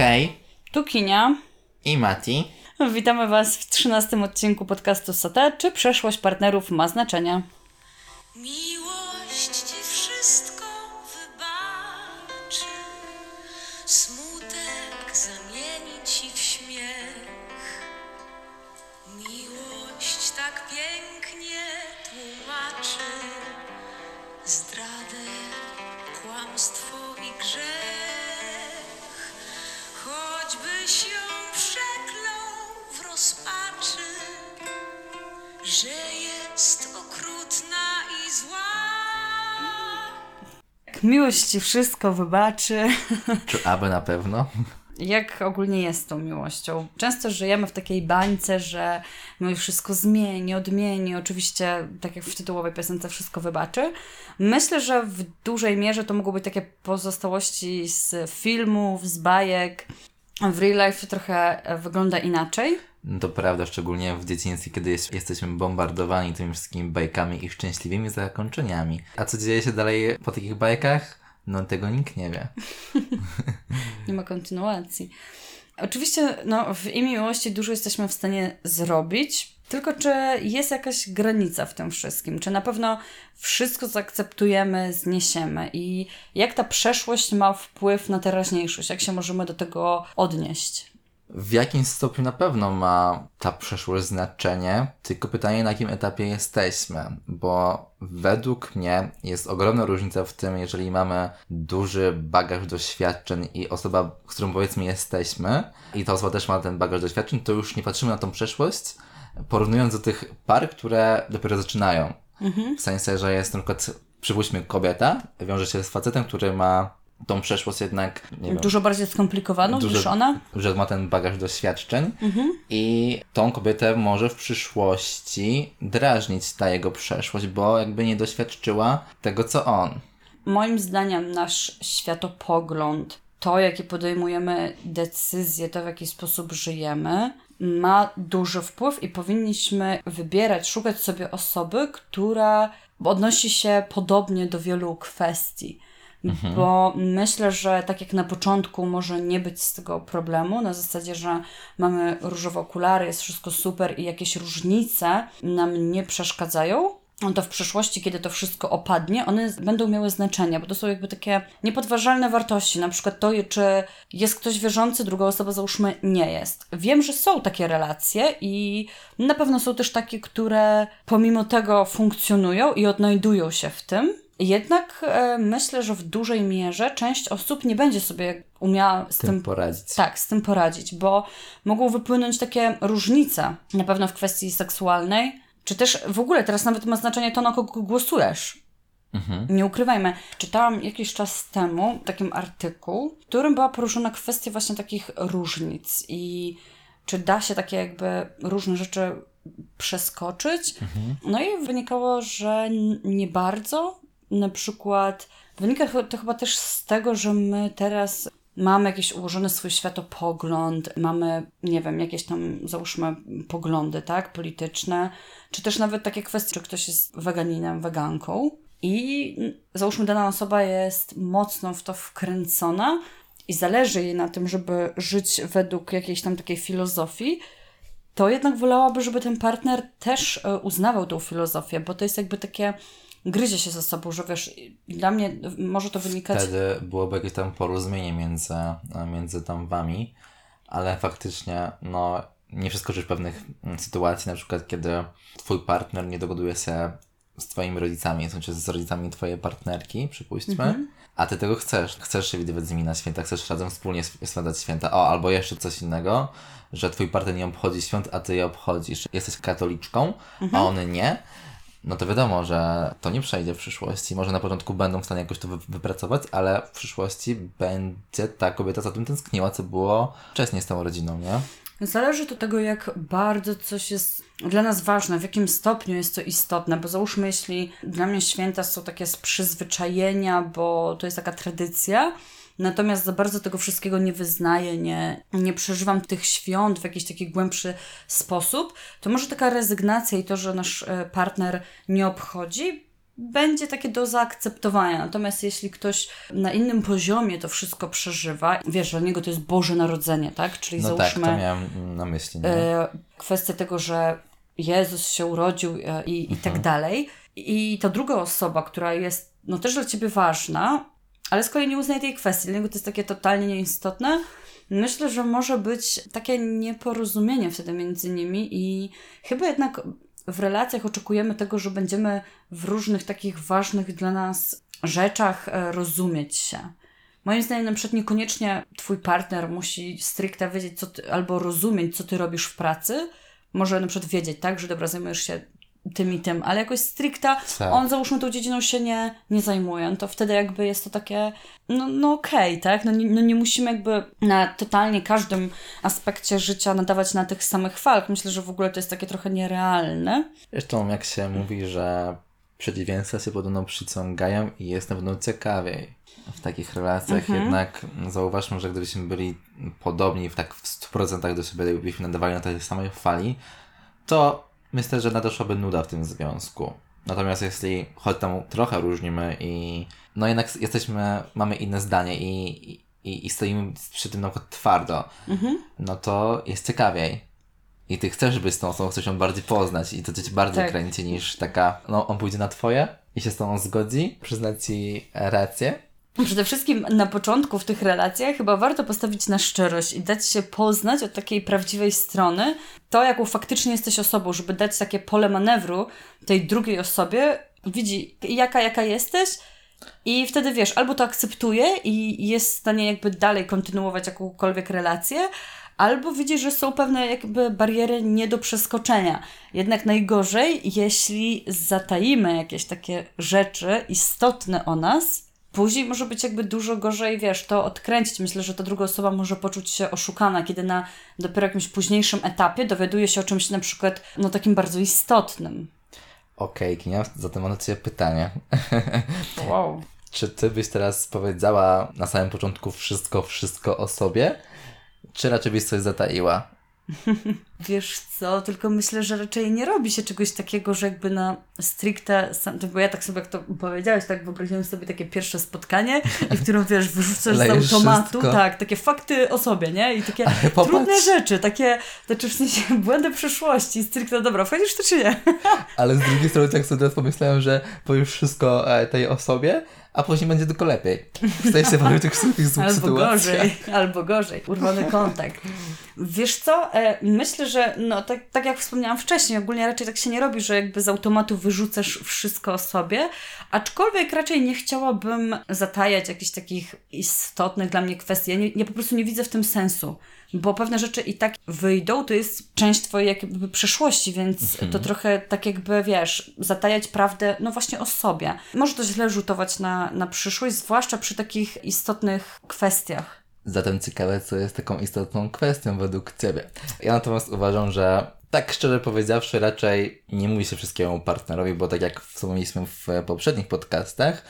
Hej, Tu Kinia. i Mati. Witamy Was w 13 odcinku podcastu Sote. Czy przeszłość partnerów ma znaczenie? Miłość Ci wszystko wybaczy. Czy aby na pewno? Jak ogólnie jest z tą miłością? Często żyjemy w takiej bańce, że miłość wszystko zmieni, odmieni. Oczywiście, tak jak w tytułowej piosence, wszystko wybaczy. Myślę, że w dużej mierze to mogą być takie pozostałości z filmów, z bajek. W real life to trochę wygląda inaczej. To prawda, szczególnie w dzieciństwie, kiedy jest, jesteśmy bombardowani tymi wszystkimi bajkami i szczęśliwymi zakończeniami. A co dzieje się dalej po takich bajkach? No tego nikt nie wie. Nie ma kontynuacji. Oczywiście, no, w imię miłości dużo jesteśmy w stanie zrobić, tylko czy jest jakaś granica w tym wszystkim? Czy na pewno wszystko zaakceptujemy, zniesiemy? I jak ta przeszłość ma wpływ na teraźniejszość? Jak się możemy do tego odnieść? W jakim stopniu na pewno ma ta przeszłość znaczenie, tylko pytanie na jakim etapie jesteśmy, bo według mnie jest ogromna różnica w tym, jeżeli mamy duży bagaż doświadczeń i osoba, z którą powiedzmy jesteśmy, i ta osoba też ma ten bagaż doświadczeń, to już nie patrzymy na tą przeszłość, porównując do tych par, które dopiero zaczynają. W sensie, że jest na przykład, przypuśćmy, kobieta, wiąże się z facetem, który ma tą przeszłość jednak, wiem, Dużo bardziej skomplikowaną Dużo- niż ona? że ma ten bagaż doświadczeń i tą kobietę może w przyszłości drażnić ta jego przeszłość, bo jakby nie doświadczyła tego, co on. Moim zdaniem nasz światopogląd, to jakie podejmujemy decyzje, to w jaki sposób żyjemy, ma duży wpływ i powinniśmy wybierać, szukać sobie osoby, która odnosi się podobnie do wielu kwestii. Bo myślę, że tak jak na początku może nie być z tego problemu, na zasadzie, że mamy różowe okulary, jest wszystko super i jakieś różnice nam nie przeszkadzają, to w przyszłości, kiedy to wszystko opadnie, one będą miały znaczenie, bo to są jakby takie niepodważalne wartości. Na przykład to, czy jest ktoś wierzący, druga osoba załóżmy nie jest. Wiem, że są takie relacje i na pewno są też takie, które pomimo tego funkcjonują i odnajdują się w tym. Jednak e, myślę, że w dużej mierze część osób nie będzie sobie umiała z Tym tym poradzić. tak, z tym poradzić, bo mogą wypłynąć takie różnice, na pewno w kwestii seksualnej, czy też w ogóle teraz nawet ma znaczenie to, na kogo głosujesz. Nie ukrywajmy. Czytałam jakiś czas temu takim artykuł, w którym była poruszona kwestia właśnie takich różnic i czy da się takie jakby różne rzeczy przeskoczyć. No i wynikało, że nie bardzo. Na przykład wynika to chyba też z tego, że my teraz mamy jakiś ułożony swój światopogląd, mamy, nie wiem, jakieś tam, załóżmy, poglądy, tak, polityczne, czy też nawet takie kwestie, czy ktoś jest weganinem, weganką i załóżmy dana osoba jest mocno w to wkręcona i zależy jej na tym, żeby żyć według jakiejś tam takiej filozofii, to jednak wolałaby, żeby ten partner też e, uznawał tą filozofię, bo to jest jakby takie gryzie się ze sobą, że wiesz, dla mnie może to wynikać... Wtedy byłoby jakieś tam porozumienie między, między tam wami, ale faktycznie, no, nie przeskoczysz pewnych mm, sytuacji, na przykład kiedy twój partner nie dogoduje się z twoimi rodzicami, sensie z rodzicami twojej partnerki, przypuśćmy, a ty tego chcesz. Chcesz się widywać z nimi na święta, chcesz razem wspólnie spędzać święta. O, albo jeszcze coś innego, że twój partner nie obchodzi świąt, a ty je obchodzisz. Jesteś katoliczką, a on nie. No to wiadomo, że to nie przejdzie w przyszłości. Może na początku będą w stanie jakoś to wy- wypracować, ale w przyszłości będzie ta kobieta za tym tęskniła, co było wcześniej z tą rodziną, nie? Zależy to tego, jak bardzo coś jest dla nas ważne, w jakim stopniu jest to istotne, bo załóżmy, jeśli dla mnie święta są takie z przyzwyczajenia, bo to jest taka tradycja, natomiast za bardzo tego wszystkiego nie wyznaję, nie, nie przeżywam tych świąt w jakiś taki głębszy sposób, to może taka rezygnacja i to, że nasz e, partner nie obchodzi, będzie takie do zaakceptowania. Natomiast jeśli ktoś na innym poziomie to wszystko przeżywa, wiesz, dla niego to jest Boże Narodzenie, tak? Czyli No tak, załóżmy to miałem na myśli. Nie? e, kwestię tego, że Jezus się urodził e, i, i tak dalej. I ta druga osoba, która jest no też dla ciebie ważna, ale z kolei nie uznaje tej kwestii, dla niego to jest takie totalnie nieistotne. Myślę, że może być takie nieporozumienie wtedy między nimi i chyba jednak w relacjach oczekujemy tego, że będziemy w różnych takich ważnych dla nas rzeczach e, rozumieć się. Moim zdaniem na przykład niekoniecznie twój partner musi stricte wiedzieć, co ty, albo rozumieć, co ty robisz w pracy. Może na przykład wiedzieć, tak, że dobra, zajmujesz się tym i tym, ale jakoś stricta Tak. on załóżmy tą dziedziną się nie, nie zajmuje, no to wtedy jakby jest to takie, no, no okej, tak, no nie, no nie musimy jakby na totalnie każdym aspekcie życia nadawać na tych samych falk. Myślę, że w ogóle to jest takie trochę nierealne. Zresztą jak się mówi, że przeciwieństwa się podobno przyciągają i jest na pewno ciekawiej w takich relacjach. Jednak zauważmy, że gdybyśmy byli podobni w tak w 100% do siebie, gdybyśmy nadawali na tej samej fali, to myślę, że nadeszłaby nuda w tym związku. Natomiast jeśli choć tam trochę różnimy i no jednak jesteśmy, mamy inne zdanie i, i, i stoimy przy tym na przykład twardo, no to jest ciekawiej. I ty chcesz być z tą osobą, chcesz ją bardziej poznać i to cię bardziej Tak. kręci niż taka, no on pójdzie na twoje i się z tobą zgodzi, przyzna ci rację. Przede wszystkim na początku w tych relacjach chyba warto postawić na szczerość i dać się poznać od takiej prawdziwej strony, to jaką faktycznie jesteś osobą, żeby dać takie pole manewru tej drugiej osobie, widzi jaka, jaka jesteś i wtedy wiesz, albo to akceptuje i jest w stanie jakby dalej kontynuować jakąkolwiek relację, albo widzi, że są pewne jakby bariery nie do przeskoczenia. Jednak najgorzej, jeśli zataimy jakieś takie rzeczy istotne o nas, Później może być jakby dużo gorzej, wiesz, to odkręcić. Myślę, że ta druga osoba może poczuć się oszukana, kiedy na dopiero jakimś późniejszym etapie dowiaduje się o czymś na przykład, no takim bardzo istotnym. Okej, Kinia, zatem mam do ciebie pytanie. Wow. Czy ty byś teraz powiedziała na samym początku wszystko, wszystko o sobie? Czy raczej byś coś zataiła? Wiesz co, tylko myślę, że raczej nie robi się czegoś takiego, że jakby na stricte, sam, to bo ja tak sobie, jak to powiedziałeś, tak wyobraziłem sobie takie pierwsze spotkanie, i w którym, wiesz, wyrzucasz z automatu, wszystko. tak, takie fakty o sobie, nie? I takie trudne rzeczy, takie, znaczy w sensie błędy przyszłości, stricte, dobra, wchodzisz czy, czy nie? Ale z drugiej strony tak sobie teraz pomyślałem, że powiesz wszystko e, tej osobie, a później będzie tylko lepiej. W sensie w tych wszystkich złych Albo sytuacjach. gorzej, albo gorzej. Urwany kontakt. Wiesz co, e, myślę, że no tak, tak jak wspomniałam wcześniej, ogólnie raczej tak się nie robi, że jakby z automatu wyrzucasz wszystko o sobie, aczkolwiek raczej nie chciałabym zatajać jakichś takich istotnych dla mnie kwestii. Ja, nie, ja po prostu nie widzę w tym sensu. Bo pewne rzeczy i tak wyjdą, to jest część twojej jakby przeszłości, więc to trochę tak jakby, wiesz, zatajać prawdę, no właśnie o sobie. Może to źle rzutować na, na przyszłość, zwłaszcza przy takich istotnych kwestiach. Zatem ciekawe, co jest taką istotną kwestią według Ciebie. Ja natomiast uważam, że tak szczerze powiedziawszy, raczej nie mówi się wszystkiemu partnerowi, bo tak jak wspomnieliśmy w poprzednich podcastach,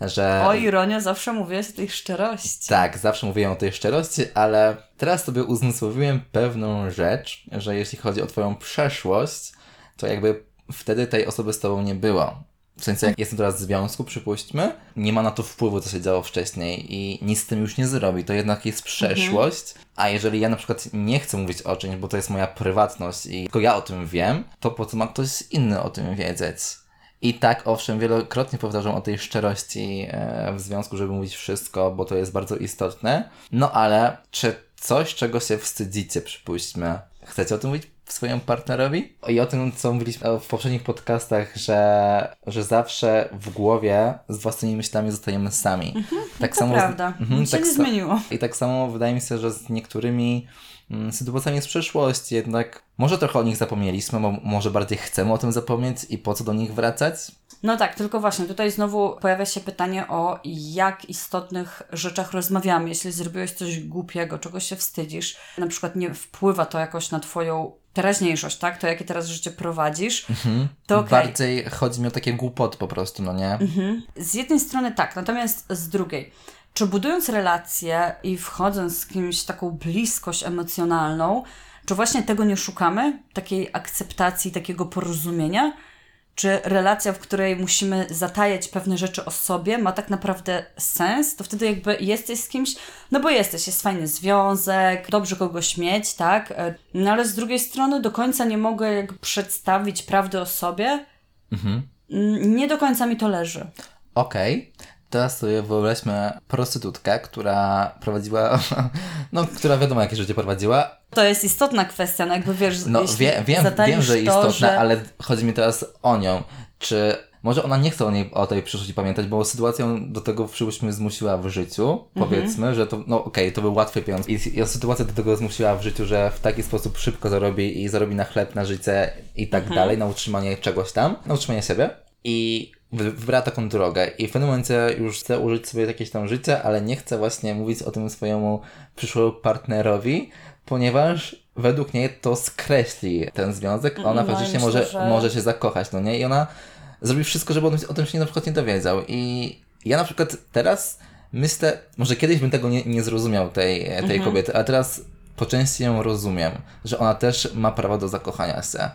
że... O, ironia, zawsze mówiłeś o tej szczerości. Tak, zawsze mówiłem o tej szczerości, ale teraz sobie uzmysłowiłem pewną rzecz, że jeśli chodzi o Twoją przeszłość, to jakby wtedy tej osoby z Tobą nie było. W sensie, jak jestem teraz w związku, przypuśćmy, nie ma na to wpływu, co się działo wcześniej i nic z tym już nie zrobi. To jednak jest przeszłość, a jeżeli ja na przykład nie chcę mówić o czymś, bo to jest moja prywatność i tylko ja o tym wiem, to po co ma ktoś inny o tym wiedzieć? I tak, owszem, wielokrotnie powtarzam o tej szczerości e, w związku, żeby mówić wszystko, bo to jest bardzo istotne. No ale czy coś, czego się wstydzicie, przypuśćmy, chcecie o tym mówić swojemu partnerowi? I o tym, co mówiliśmy w poprzednich podcastach, że, że zawsze w głowie z własnymi myślami zostajemy sami. tak To prawda. Mhm, Nic się tak nie zmieniło. I tak samo wydaje mi się, że z niektórymi mm, sytuacjami z przeszłości jednak może trochę o nich zapomnieliśmy, bo może bardziej chcemy o tym zapomnieć i po co do nich wracać? No tak, tylko właśnie tutaj znowu pojawia się pytanie o jak istotnych rzeczach rozmawiamy. Jeśli zrobiłeś coś głupiego, czego się wstydzisz, na przykład nie wpływa to jakoś na twoją teraźniejszość, tak? To jakie teraz życie prowadzisz, to okej. Bardziej chodzi mi o takie głupoty po prostu, no nie? Z jednej strony tak, natomiast z drugiej, czy budując relacje i wchodząc z kimś w taką bliskość emocjonalną, czy właśnie tego nie szukamy? Takiej akceptacji, takiego porozumienia? Czy relacja, w której musimy zatajać pewne rzeczy o sobie, ma tak naprawdę sens, to wtedy jakby jesteś z kimś, no bo jesteś, jest fajny związek, dobrze kogoś mieć, tak? E, no ale z drugiej strony do końca nie mogę jakby przedstawić prawdy o sobie. Mhm. Nie do końca mi to leży. Okej. Okay. Teraz sobie wyobraźmy prostytutkę, która prowadziła, no, która wiadomo jakie życie prowadziła. To jest istotna kwestia, no jakby wiesz, no, wie, wiem, wiem, że istotna, to, że... ale chodzi mi teraz o nią. Czy może ona nie chce o, niej, o tej przyszłości pamiętać, bo sytuacją do tego przyszłość zmusiła w życiu, mhm. powiedzmy, że to, no okej, okay, to był łatwy pieniądz. I, I sytuacja do tego zmusiła w życiu, że w taki sposób szybko zarobi i zarobi na chleb, na życie i tak mhm. dalej, na utrzymanie czegoś tam, na utrzymanie siebie. I wybrała taką drogę i w pewnym momencie już chce użyć sobie jakieś tam życie, ale nie chce właśnie mówić o tym swojemu przyszłemu partnerowi, ponieważ według niej to skreśli ten związek, ona no, faktycznie myślę, może, że... może się zakochać, no nie? I ona zrobi wszystko, żeby o tym się na przykład nie dowiedział. I ja na przykład teraz myślę, może kiedyś bym tego nie, nie zrozumiał tej, tej mhm. kobiety, a teraz po części ją rozumiem, że ona też ma prawo do zakochania się.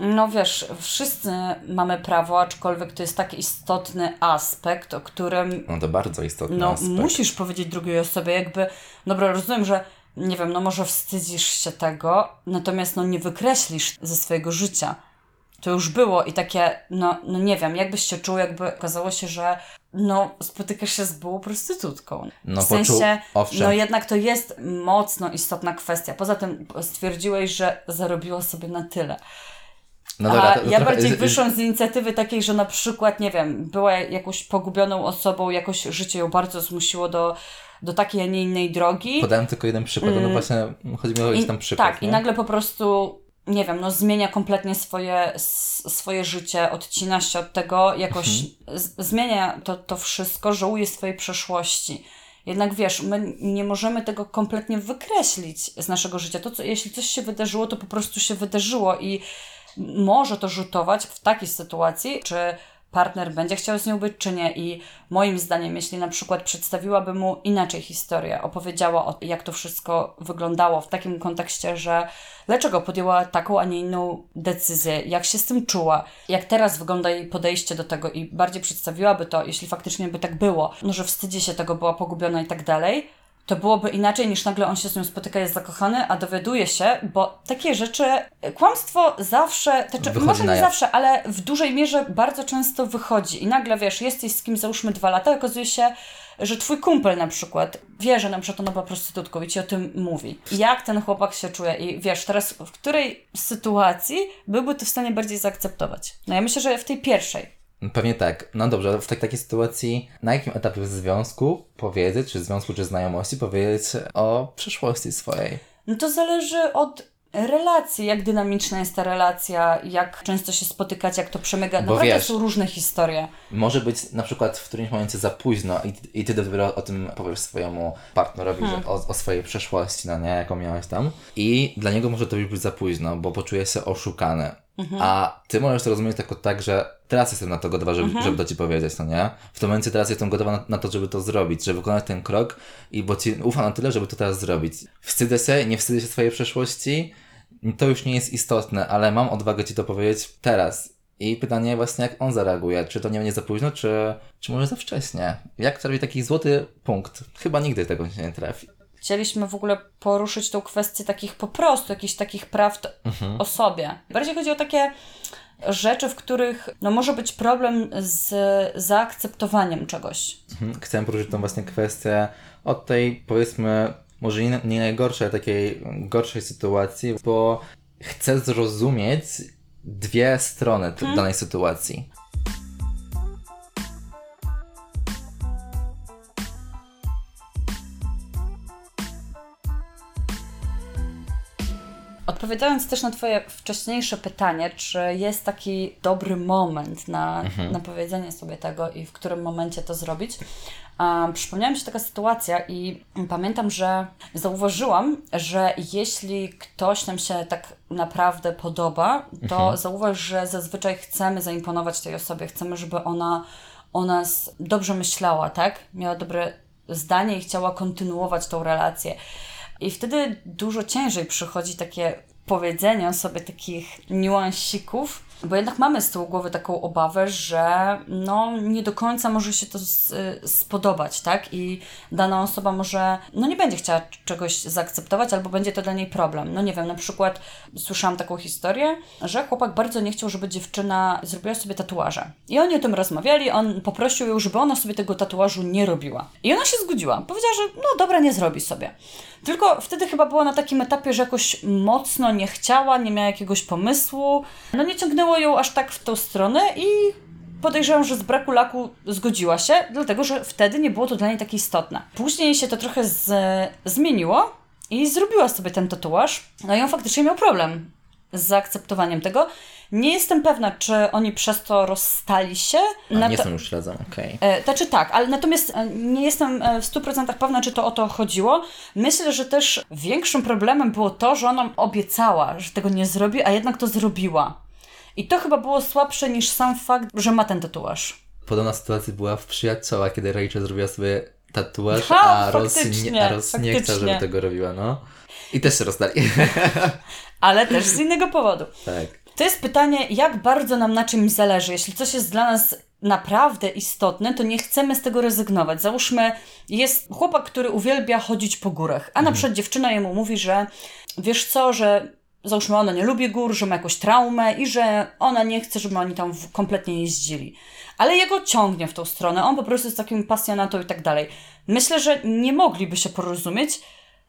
No wiesz, wszyscy mamy prawo, aczkolwiek to jest taki istotny aspekt, o którym. No to bardzo istotny no, aspekt. Musisz powiedzieć drugiej osobie, jakby. Dobra, rozumiem, że nie wiem, no może wstydzisz się tego, natomiast no nie wykreślisz ze swojego życia. To już było i takie, no, no nie wiem, jakbyś się czuł, jakby okazało się, że no spotykasz się z byłą prostytutką. No, w sensie, owszem. no jednak to jest mocno istotna kwestia. Poza tym stwierdziłeś, że zarobiła sobie na tyle. No dobra, to, to ja trochę... bardziej wyszłam z inicjatywy takiej, że na przykład, nie wiem, była jakąś pogubioną osobą, jakoś życie ją bardzo zmusiło do, do takiej, a nie innej drogi. Podałem tylko jeden przykład, no mm. no właśnie chodzi mi o jakiś tam przykład. Tak, nie? i nagle po prostu, nie wiem, no zmienia kompletnie swoje, swoje życie, odcina się od tego, jakoś mhm. zmienia to, to wszystko, żałuje swojej przeszłości. Jednak wiesz, my nie możemy tego kompletnie wykreślić z naszego życia. To, co, jeśli coś się wydarzyło, to po prostu się wydarzyło i może to rzutować w takiej sytuacji, czy partner będzie chciał z nią być, czy nie. I moim zdaniem, jeśli na przykład przedstawiłaby mu inaczej historię, opowiedziała o jak to wszystko wyglądało w takim kontekście, że dlaczego podjęła taką, a nie inną decyzję, jak się z tym czuła, jak teraz wygląda jej podejście do tego i bardziej przedstawiłaby to, jeśli faktycznie by tak było, no że wstydzi się tego, była pogubiona i tak dalej, to byłoby inaczej niż nagle on się z nią spotyka, jest zakochany, a dowiaduje się, bo takie rzeczy, kłamstwo zawsze, znaczy, może nie zawsze, ale w dużej mierze bardzo często wychodzi i nagle wiesz, jesteś z kimś załóżmy dwa lata, okazuje się, że twój kumpel na przykład wie, że na przykład ona była prostytutką i ci o tym mówi. Jak ten chłopak się czuje i wiesz, teraz w której sytuacji byłby to w stanie bardziej zaakceptować? No ja myślę, że w tej pierwszej. Pewnie tak. No dobrze, w tak, takiej sytuacji na jakim etapie w związku powiedzieć, czy związku, czy znajomości powiedzieć o przyszłości swojej? No to zależy od relacji, jak dynamiczna jest ta relacja, jak często się spotykać, jak to przemyga. Bo Naprawdę wiesz, są różne historie. Może być na przykład w którymś momencie za późno i, i ty dopiero o tym powiesz swojemu partnerowi, hmm. że o, o, swojej przeszłości, no nie, jaką miałeś tam. I dla niego może to już być za późno, bo poczuje się oszukany. Mhm. A ty możesz to rozumieć tylko tak, że teraz jestem na to gotowa, żeby, mhm. żeby to ci powiedzieć, no nie? W tym momencie teraz jestem gotowa na, na, to, żeby to zrobić, żeby wykonać ten krok i bo ci ufam na tyle, żeby to teraz zrobić. Wstydzę się, nie wstydzę się swojej przeszłości, to już nie jest istotne, ale mam odwagę ci to powiedzieć teraz. I pytanie właśnie, jak on zareaguje. Czy to nie będzie za późno, czy, czy może za wcześnie? Jak trafi taki złoty punkt? Chyba nigdy tego się nie trafi. Chcieliśmy w ogóle poruszyć tą kwestię takich po prostu, jakichś takich prawd mhm. o sobie. Bardziej chodzi o takie rzeczy, w których no, może być problem z zaakceptowaniem czegoś. Mhm. Chcę poruszyć tą właśnie kwestię od tej, powiedzmy, może nie, nie najgorszej, takiej gorszej sytuacji, bo chcę zrozumieć dwie strony hmm. danej sytuacji. Odpowiadając też na Twoje wcześniejsze pytanie, czy jest taki dobry moment na, mhm. na powiedzenie sobie tego i w którym momencie to zrobić, um, przypomniała mi się taka sytuacja i pamiętam, że zauważyłam, że jeśli ktoś nam się tak naprawdę podoba, to mhm. zauważ, że zazwyczaj chcemy zaimponować tej osobie, chcemy, żeby ona o nas dobrze myślała, tak? Miała dobre zdanie i chciała kontynuować tą relację. I wtedy dużo ciężej przychodzi takie powiedzenie sobie takich niuansików, Bo jednak mamy z tyłu głowy taką obawę, że no nie do końca może się to s- y, spodobać, tak? I dana osoba może no nie będzie chciała czegoś zaakceptować, albo będzie to dla niej problem. No nie wiem, na przykład słyszałam taką historię, że chłopak bardzo nie chciał, żeby dziewczyna zrobiła sobie tatuaże. I oni o tym rozmawiali, on poprosił ją, żeby ona sobie tego tatuażu nie robiła. I ona się zgodziła. Powiedziała, że no dobra, nie zrobi sobie. Tylko wtedy chyba była na takim etapie, że jakoś mocno nie chciała, nie miała jakiegoś pomysłu. No nie ciągnęło ją aż tak w tą stronę i podejrzewam, że z braku laku zgodziła się, dlatego że wtedy nie było to dla niej takie istotne. Później się to trochę z, zmieniło i zrobiła sobie ten tatuaż. No i on faktycznie miał problem z zaakceptowaniem tego. Nie jestem pewna, czy oni przez to rozstali się. A, nie jestem już śledzą, okej. E, Znaczy tak, ale natomiast e, nie jestem e, w 100% pewna, czy to o to chodziło. Myślę, że też większym problemem było to, że ona obiecała, że tego nie zrobi, a jednak to zrobiła. I to chyba było słabsze niż sam fakt, że ma ten tatuaż. Podobna sytuacja była w Przyjaciołach, kiedy Rachel zrobiła sobie tatuaż, Ha, a faktycznie, nie, a nie chciał, żeby tego robiła, no. I też się rozstali. Ale też z innego powodu. tak. To jest pytanie, jak bardzo nam na czymś zależy. Jeśli coś jest dla nas naprawdę istotne, to nie chcemy z tego rezygnować. Załóżmy, jest chłopak, który uwielbia chodzić po górach, a na przykład dziewczyna jemu mówi, że wiesz co, że załóżmy ona nie lubi gór, że ma jakąś traumę i że ona nie chce, żeby oni tam kompletnie jeździli. Ale jego ciągnie w tą stronę, on po prostu jest takim pasjonatą i tak dalej. Myślę, że nie mogliby się porozumieć,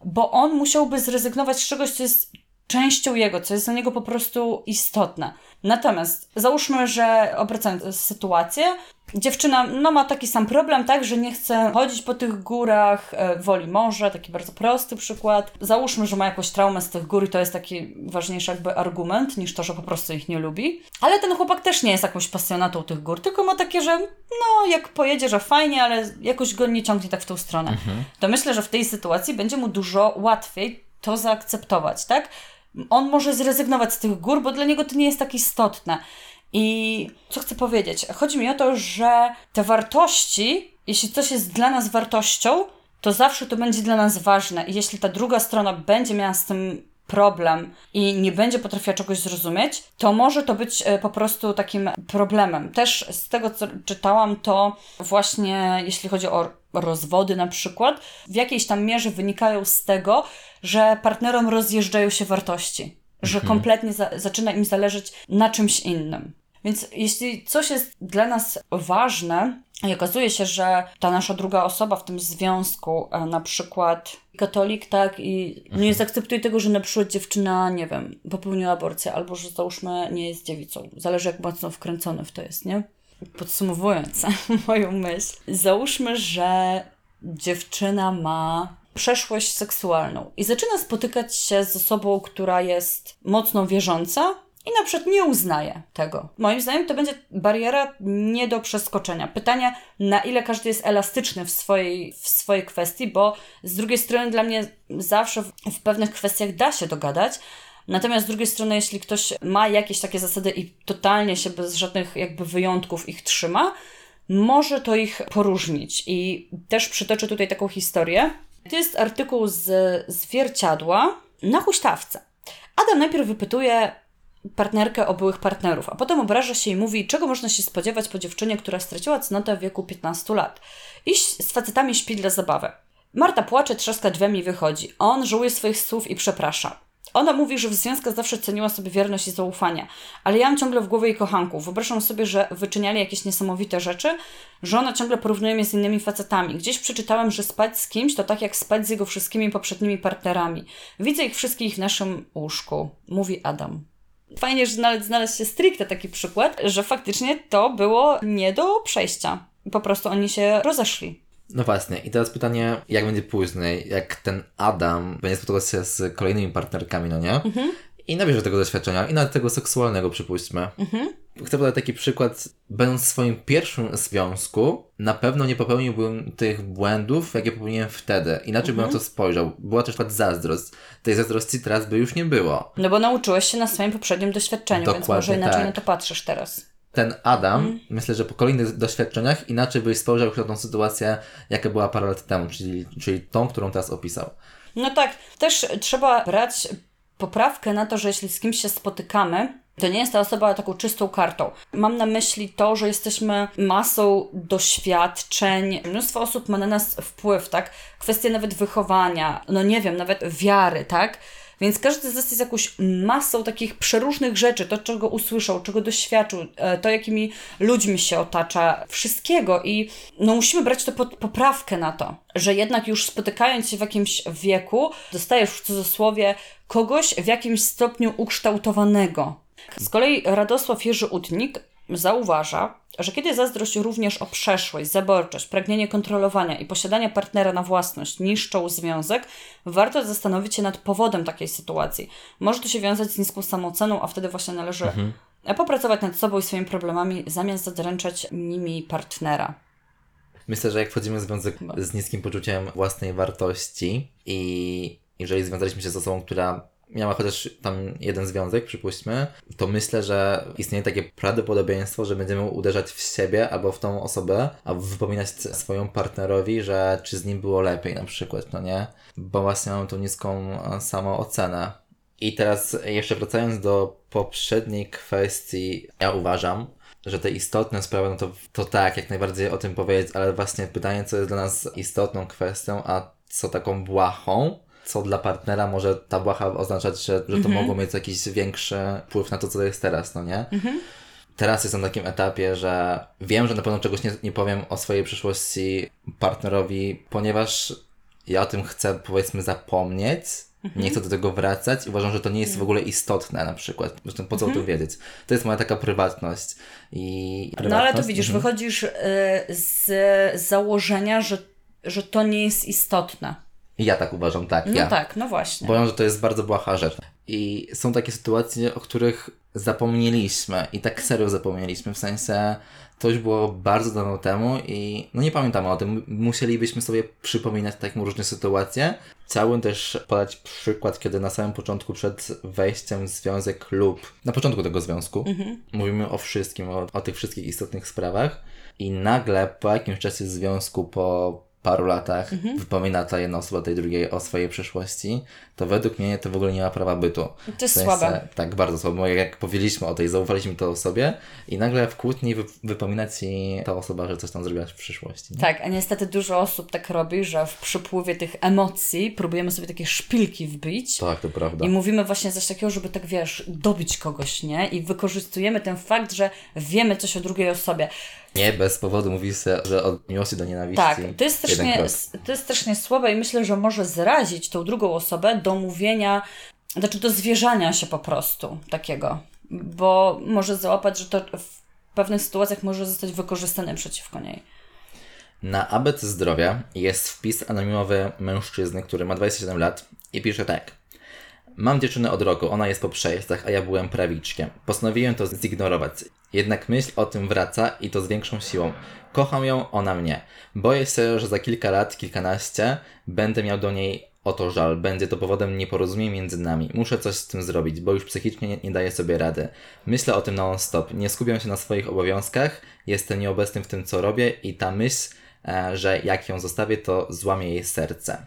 bo on musiałby zrezygnować z czegoś, co jest częścią jego, co jest dla niego po prostu istotne. Natomiast załóżmy, że obracając sytuację, dziewczyna no, ma taki sam problem, tak, że nie chce chodzić po tych górach, e, woli morze, taki bardzo prosty przykład. Załóżmy, że ma jakąś traumę z tych gór i to jest taki ważniejszy jakby argument, niż to, że po prostu ich nie lubi. Ale ten chłopak też nie jest jakąś pasjonatą tych gór, tylko ma takie, że no jak pojedzie, że fajnie, ale jakoś go nie ciągnie tak w tą stronę. To myślę, że w tej sytuacji będzie mu dużo łatwiej to zaakceptować, tak? On może zrezygnować z tych gór, bo dla niego to nie jest tak istotne. I co chcę powiedzieć? Chodzi mi o to, że te wartości, jeśli coś jest dla nas wartością, to zawsze to będzie dla nas ważne. I jeśli ta druga strona będzie miała z tym problem i nie będzie potrafiła czegoś zrozumieć, to może to być e, po prostu takim problemem. Też z tego, co czytałam, to właśnie jeśli chodzi o rozwody na przykład, w jakiejś tam mierze wynikają z tego, że partnerom rozjeżdżają się wartości, że kompletnie za- zaczyna im zależeć na czymś innym. Więc jeśli coś jest dla nas ważne i okazuje się, że ta nasza druga osoba w tym związku, e, na przykład katolik, tak, i nie zaakceptuje tego, że na przykład dziewczyna, nie wiem, popełniła aborcję, albo że załóżmy nie jest dziewicą. Zależy jak mocno wkręcony w to jest, nie? Podsumowując moją myśl, załóżmy, że dziewczyna ma przeszłość seksualną i zaczyna spotykać się z osobą, która jest mocno wierząca i na przykład nie uznaje tego. Moim zdaniem to będzie bariera nie do przeskoczenia. Pytanie, na ile każdy jest elastyczny w swojej, w swojej kwestii, bo z drugiej strony dla mnie zawsze w, w pewnych kwestiach da się dogadać, Natomiast z drugiej strony, jeśli ktoś ma jakieś takie zasady i totalnie się bez żadnych jakby wyjątków ich trzyma, może to ich poróżnić. I też przytoczę tutaj taką historię. To jest artykuł z zwierciadła na huśtawce. Adam najpierw wypytuje partnerkę o byłych partnerów, a potem obraża się i mówi, czego można się spodziewać po dziewczynie, która straciła cnotę w wieku 15 lat. Iść z facetami śpi dla zabawy. Marta płacze, trzaska drzwiami i wychodzi. On żałuje swoich słów i przeprasza. Ona mówi, że w związkach zawsze ceniła sobie wierność i zaufanie, ale ja mam ciągle w głowie jej kochanków. Wyobrażam sobie, że wyczyniali jakieś niesamowite rzeczy, że ona ciągle porównuje mnie z innymi facetami. Gdzieś przeczytałem, że spać z kimś to tak jak spać z jego wszystkimi poprzednimi partnerami. Widzę ich wszystkich w naszym łóżku, mówi Adam. Fajnie, że nawet znalazł się stricte taki przykład, że faktycznie to było nie do przejścia. Po prostu oni się rozeszli. No właśnie, i teraz pytanie, jak będzie później, jak ten Adam będzie spotykać się z kolejnymi partnerkami, no nie? I nabierze tego doświadczenia, i nawet tego seksualnego, przypuśćmy. Chcę podać taki przykład, będąc w swoim pierwszym związku, na pewno nie popełniłbym tych błędów, jakie popełniłem wtedy. Inaczej bym na to spojrzał. Była też przykład zazdrość. Tej zazdrości teraz by już nie było. No bo nauczyłeś się na swoim poprzednim doświadczeniu, więc Dokładnie może inaczej tak. na to patrzysz teraz. Ten Adam, myślę, że po kolejnych doświadczeniach inaczej byś spojrzał na tą sytuację, jaka była parę lat temu, czyli, czyli tą, którą teraz opisał. No tak, też trzeba brać poprawkę na to, że jeśli z kimś się spotykamy, To nie jest ta osoba taką czystą kartą. Mam na myśli to, że jesteśmy masą doświadczeń. Mnóstwo osób ma na nas wpływ, tak? Kwestie nawet wychowania, no nie wiem, nawet wiary, tak? Więc każdy z nas jest jakąś masą takich przeróżnych rzeczy, to czego usłyszał, czego doświadczył, e, to jakimi ludźmi się otacza, wszystkiego i no musimy brać to pod poprawkę na to, że jednak już spotykając się w jakimś wieku, dostajesz w cudzysłowie kogoś w jakimś stopniu ukształtowanego. Z kolei Radosław Jerzy Utnik zauważa, że kiedy zazdrość również o przeszłość, zaborczość, pragnienie kontrolowania i posiadania partnera na własność niszczą związek, warto zastanowić się nad powodem takiej sytuacji. Może to się wiązać z niską samooceną, a wtedy właśnie należy mhm. popracować nad sobą i swoimi problemami, zamiast zadręczać nimi partnera. Myślę, że jak wchodzimy w związek z niskim poczuciem własnej wartości i jeżeli związaliśmy się z osobą, która miała chociaż tam jeden związek, przypuśćmy, to myślę, że istnieje takie prawdopodobieństwo, że będziemy uderzać w siebie albo w tą osobę, albo wypominać swoją partnerowi, że czy z nim było lepiej na przykład, no nie? Bo właśnie mamy tą niską samoocenę. I teraz jeszcze wracając do poprzedniej kwestii, ja uważam, że te istotne sprawy, no to, to tak, jak najbardziej o tym powiedzieć, ale właśnie pytanie, co jest dla nas istotną kwestią, a co taką błahą, co dla partnera może ta błaha oznaczać, że, że to mhm. mogło mieć jakiś większy wpływ na to, co jest teraz, no nie? Mhm. Teraz jestem na takim etapie, że wiem, że na pewno czegoś nie, nie powiem o swojej przyszłości partnerowi, ponieważ ja o tym chcę, powiedzmy, zapomnieć. Mhm. Nie chcę do tego wracać. Uważam, że to nie jest w ogóle istotne na przykład. Zresztą po co mhm. o tym wiedzieć? To jest moja taka prywatność. I prywatność. No ale to widzisz, mhm. wychodzisz y, z założenia, że, że to nie jest istotne. Ja tak uważam, tak. No ja. tak, no właśnie. Uważam, że to jest bardzo błaha rzecz. I są takie sytuacje, o których zapomnieliśmy i tak serio zapomnieliśmy, w sensie to już było bardzo dawno temu i no nie pamiętamy o tym. Musielibyśmy sobie przypominać tak różne sytuacje. Chciałbym też podać przykład, kiedy na samym początku przed wejściem w związek lub na początku tego związku mhm. mówimy o wszystkim, o, o tych wszystkich istotnych sprawach i nagle po jakimś czasie związku, po paru latach mhm. wypomina ta jedna osoba tej drugiej o swojej przeszłości, to według mnie to w ogóle nie ma prawa bytu. To jest w sensie, słabe. Tak, bardzo słabe. Bo jak powiedzieliśmy o tej, zaufaliśmy to osobie i nagle w kłótni wy, wypomina ci ta osoba, że coś tam zrobiła w przyszłości. Nie? Tak, a niestety dużo osób tak robi, że w przypływie tych emocji próbujemy sobie takie szpilki wbić. Tak, to prawda. I mówimy właśnie coś takiego, żeby tak wiesz, dobić kogoś, nie? I wykorzystujemy ten fakt, że wiemy coś o drugiej osobie. Nie, bez powodu mówi się, że od miłości do nienawiści. Tak, to jest, strasznie, to jest strasznie słabe i myślę, że może zrazić tą drugą osobę do mówienia, znaczy do zwierzania się po prostu takiego, bo może załapać, że to w pewnych sytuacjach może zostać wykorzystane przeciwko niej. Na ABC Zdrowia jest wpis anonimowy mężczyzny, który ma 27 lat i pisze tak. Mam dziewczynę od roku, ona jest po przejazdach, a ja byłem prawiczkiem. Postanowiłem to zignorować. Jednak myśl o tym wraca i to z większą siłą. Kocham ją, ona mnie. Boję się, że za kilka lat, kilkanaście, będę miał do niej o to żal. Będzie to powodem nieporozumień między nami. Muszę coś z tym zrobić, bo już psychicznie nie, nie daję sobie rady. Myślę o tym non-stop. Nie skupiam się na swoich obowiązkach. Jestem nieobecny w tym, co robię i ta myśl, e, że jak ją zostawię, to złamie jej serce.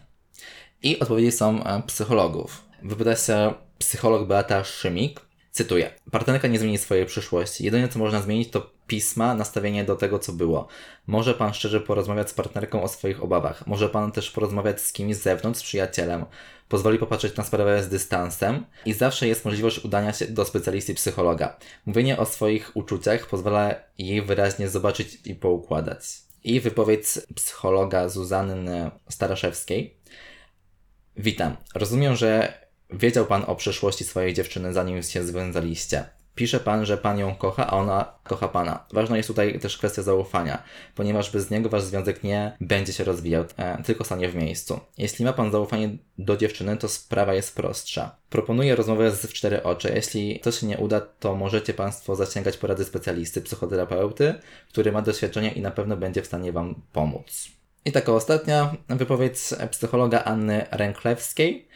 I odpowiedzi są e, psychologów. Wypowiada się psycholog Beata Szymik. Cytuję. Partnerka nie zmieni swojej przyszłości. Jedyne, co można zmienić, to pisma, nastawienie do tego, co było. Może pan szczerze porozmawiać z partnerką o swoich obawach. Może pan też porozmawiać z kimś z zewnątrz, z przyjacielem. Pozwoli popatrzeć na sprawę z dystansem i zawsze jest możliwość udania się do specjalisty psychologa. Mówienie o swoich uczuciach pozwala jej wyraźnie zobaczyć i poukładać. I wypowiedź psychologa Zuzanny Staraszewskiej. Witam. Rozumiem, że Wiedział pan o przeszłości swojej dziewczyny, zanim się związaliście. Pisze pan, że pan ją kocha, a ona kocha pana. Ważna jest tutaj też kwestia zaufania, ponieważ bez niego wasz związek nie będzie się rozwijał, e, tylko stanie w miejscu. Jeśli ma pan zaufanie do dziewczyny, to sprawa jest prostsza. Proponuję rozmowę z w cztery oczy. Jeśli to się nie uda, to możecie państwo zasięgać porady specjalisty, psychoterapeuty, który ma doświadczenie i na pewno będzie w stanie wam pomóc. I taka ostatnia wypowiedź psychologa Anny Ręklewskiej.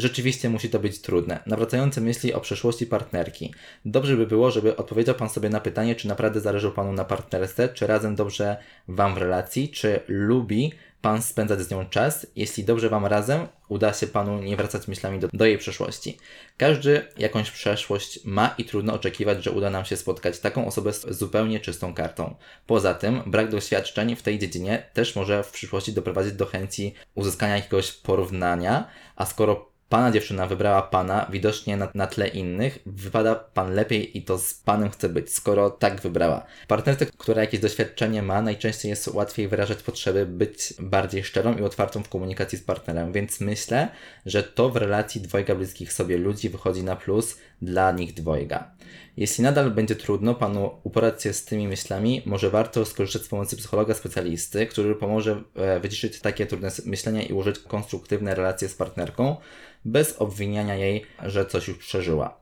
Rzeczywiście musi to być trudne. Nawracające myśli o przeszłości partnerki. Dobrze by było, żeby odpowiedział Pan sobie na pytanie, czy naprawdę zależy Panu na partnerce, czy razem dobrze Wam w relacji, czy lubi pan spędzać z nią czas, jeśli dobrze wam razem uda się panu nie wracać myślami do, do jej przeszłości. Każdy jakąś przeszłość ma i trudno oczekiwać, że uda nam się spotkać taką osobę z zupełnie czystą kartą. Poza tym, brak doświadczeń w tej dziedzinie też może w przyszłości doprowadzić do chęci uzyskania jakiegoś porównania, a skoro pana dziewczyna wybrała pana, widocznie na, na tle innych, wypada pan lepiej i to z panem chce być, skoro tak wybrała. Partnerce, która jakieś doświadczenie ma, najczęściej jest łatwiej wyrażać potrzeby, być bardziej szczerą i otwartą w komunikacji z partnerem, więc myślę, że to w relacji dwojga bliskich sobie ludzi wychodzi na plus dla nich dwojga. Jeśli nadal będzie trudno panu uporać się z tymi myślami, może warto skorzystać z pomocy psychologa specjalisty, który pomoże e, wyciszyć takie trudne myślenia i ułożyć konstruktywne relacje z partnerką, bez obwiniania jej, że coś już przeżyła.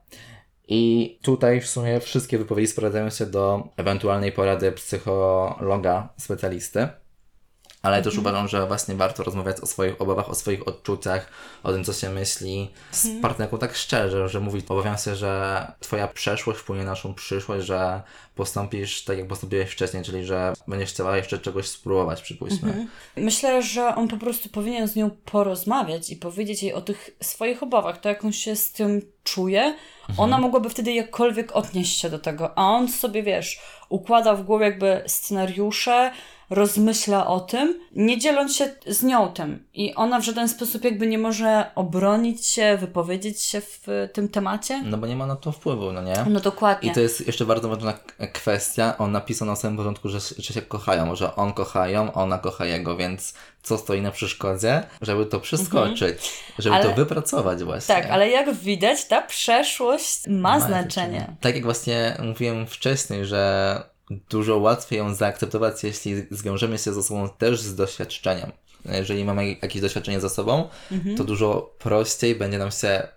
I tutaj w sumie wszystkie wypowiedzi sprowadzają się do ewentualnej porady psychologa specjalisty. Ale też uważam, że właśnie warto rozmawiać o swoich obawach, o swoich odczuciach, o tym, co się myśli z partnerką tak szczerze, że mówić, obawiam się, że twoja przeszłość wpłynie na naszą przyszłość, że postąpisz tak, jak postąpiłeś wcześniej, czyli że będziesz chciała jeszcze czegoś spróbować, przypuśćmy. Myślę, że on po prostu powinien z nią porozmawiać i powiedzieć jej o tych swoich obawach, to jak on się z tym czuje. Ona mogłaby wtedy jakkolwiek odnieść się do tego, a on sobie, wiesz, układa w głowie jakby scenariusze, rozmyśla o tym, nie dzieląc się z nią tym. I ona w żaden sposób jakby nie może obronić się, wypowiedzieć się w tym temacie. No bo nie ma na to wpływu, no nie? No dokładnie. I to jest jeszcze bardzo ważna kwestia. On napisał na samym początku, że, że się kochają, że on kocha ją, ona kocha jego, więc co stoi na przeszkodzie, żeby to przeskoczyć, żeby Ale- to wypracować właśnie. Tak, ale jak widać, ta przeszłość ma, znaczenie. Tak jak właśnie mówiłem wcześniej, że dużo łatwiej ją zaakceptować, jeśli zwiążemy się ze sobą też z doświadczeniem. Jeżeli mamy jakieś doświadczenie ze sobą, Mhm. to dużo prościej będzie nam się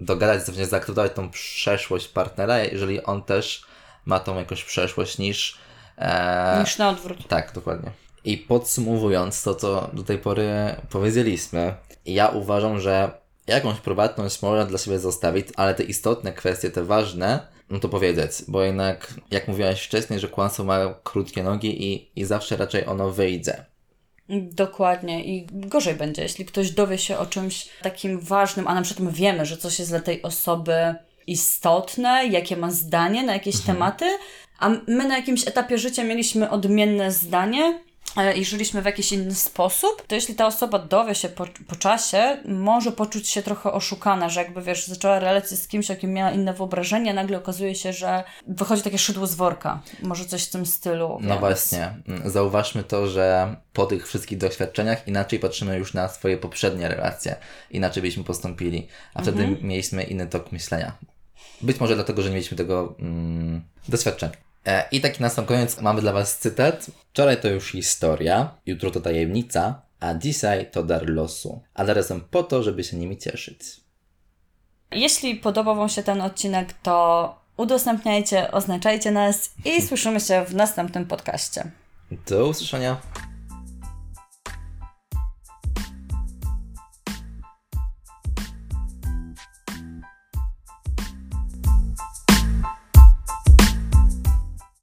dogadać, zaakceptować tą przeszłość partnera, jeżeli on też ma tą jakąś przeszłość niż... E, Niż na odwrót. tak, dokładnie. I podsumowując to, co do tej pory powiedzieliśmy, ja uważam, że jakąś prywatność można dla siebie zostawić, ale te istotne kwestie, te ważne, no to powiedzieć, bo jednak, jak mówiłaś wcześniej, że kłamstwo ma krótkie nogi i, i zawsze raczej ono wyjdzie. Dokładnie i gorzej będzie, jeśli ktoś dowie się o czymś takim ważnym, a na przykład my wiemy, że coś jest dla tej osoby istotne, jakie ma zdanie na jakieś tematy, a my na jakimś etapie życia mieliśmy odmienne zdanie i żyliśmy w jakiś inny sposób, to jeśli ta osoba dowie się po, po czasie, może poczuć się trochę oszukana, że jakby wiesz, zaczęła relację z kimś, o kim miała inne wyobrażenie, nagle okazuje się, że wychodzi takie szydło z worka. Może coś w tym stylu. No więc- właśnie, Mm, zauważmy to, że po tych wszystkich doświadczeniach inaczej patrzymy już na swoje poprzednie relacje, inaczej byśmy postąpili, a wtedy mieliśmy inny tok myślenia. Być może dlatego, że nie mieliśmy tego mm, doświadczenia. E, I taki na sam koniec mamy dla Was cytat. Wczoraj to już historia, jutro to tajemnica, a dzisiaj to dar losu. Ale razem po to, żeby się nimi cieszyć. Jeśli podobał Wam się ten odcinek, to udostępniajcie, oznaczajcie nas i słyszymy się w następnym podcaście. Do usłyszenia.